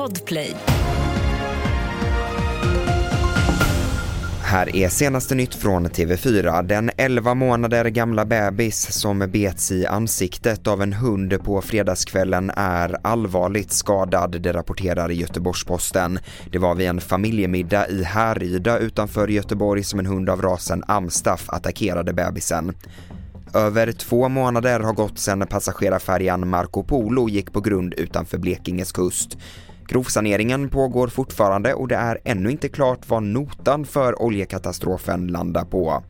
Podplay. Här är senaste nytt från TV4. Den 11 månader gamla bebis som bets i ansiktet av en hund på fredagskvällen är allvarligt skadad, det rapporterar Göteborgs-Posten. Det var vid en familjemiddag i Härryda utanför Göteborg som en hund av rasen amstaff attackerade bebisen. Över två månader har gått sedan passagerarfärjan Marco Polo gick på grund utanför Blekinges kust. Grovsaneringen pågår fortfarande och det är ännu inte klart vad notan för oljekatastrofen landar på.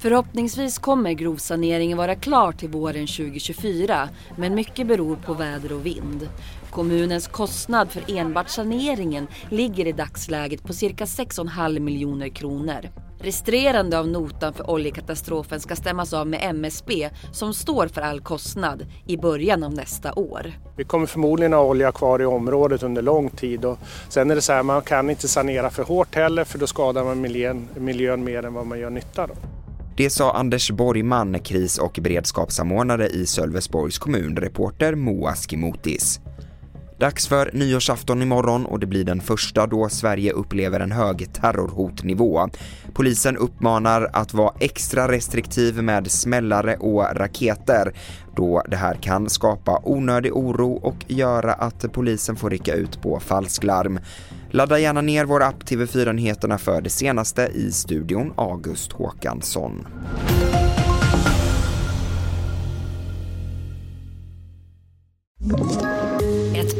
Förhoppningsvis kommer grovsaneringen vara klar till våren 2024 men mycket beror på väder och vind. Kommunens kostnad för enbart saneringen ligger i dagsläget på cirka 6,5 miljoner kronor. Resterande av notan för oljekatastrofen ska stämmas av med MSB som står för all kostnad i början av nästa år. Vi kommer förmodligen ha olja kvar i området under lång tid och sen är det så här, man kan inte sanera för hårt heller för då skadar man miljön, miljön mer än vad man gör nytta. Då. Det sa Anders Borgman, kris och beredskapssamordnare i Sölvesborgs kommun, reporter Moa Skimotis. Dags för nyårsafton imorgon och det blir den första då Sverige upplever en hög terrorhotnivå. Polisen uppmanar att vara extra restriktiv med smällare och raketer då det här kan skapa onödig oro och göra att polisen får rycka ut på falsklarm. Ladda gärna ner vår app TV4 Nyheterna för det senaste i studion August Håkansson. Ett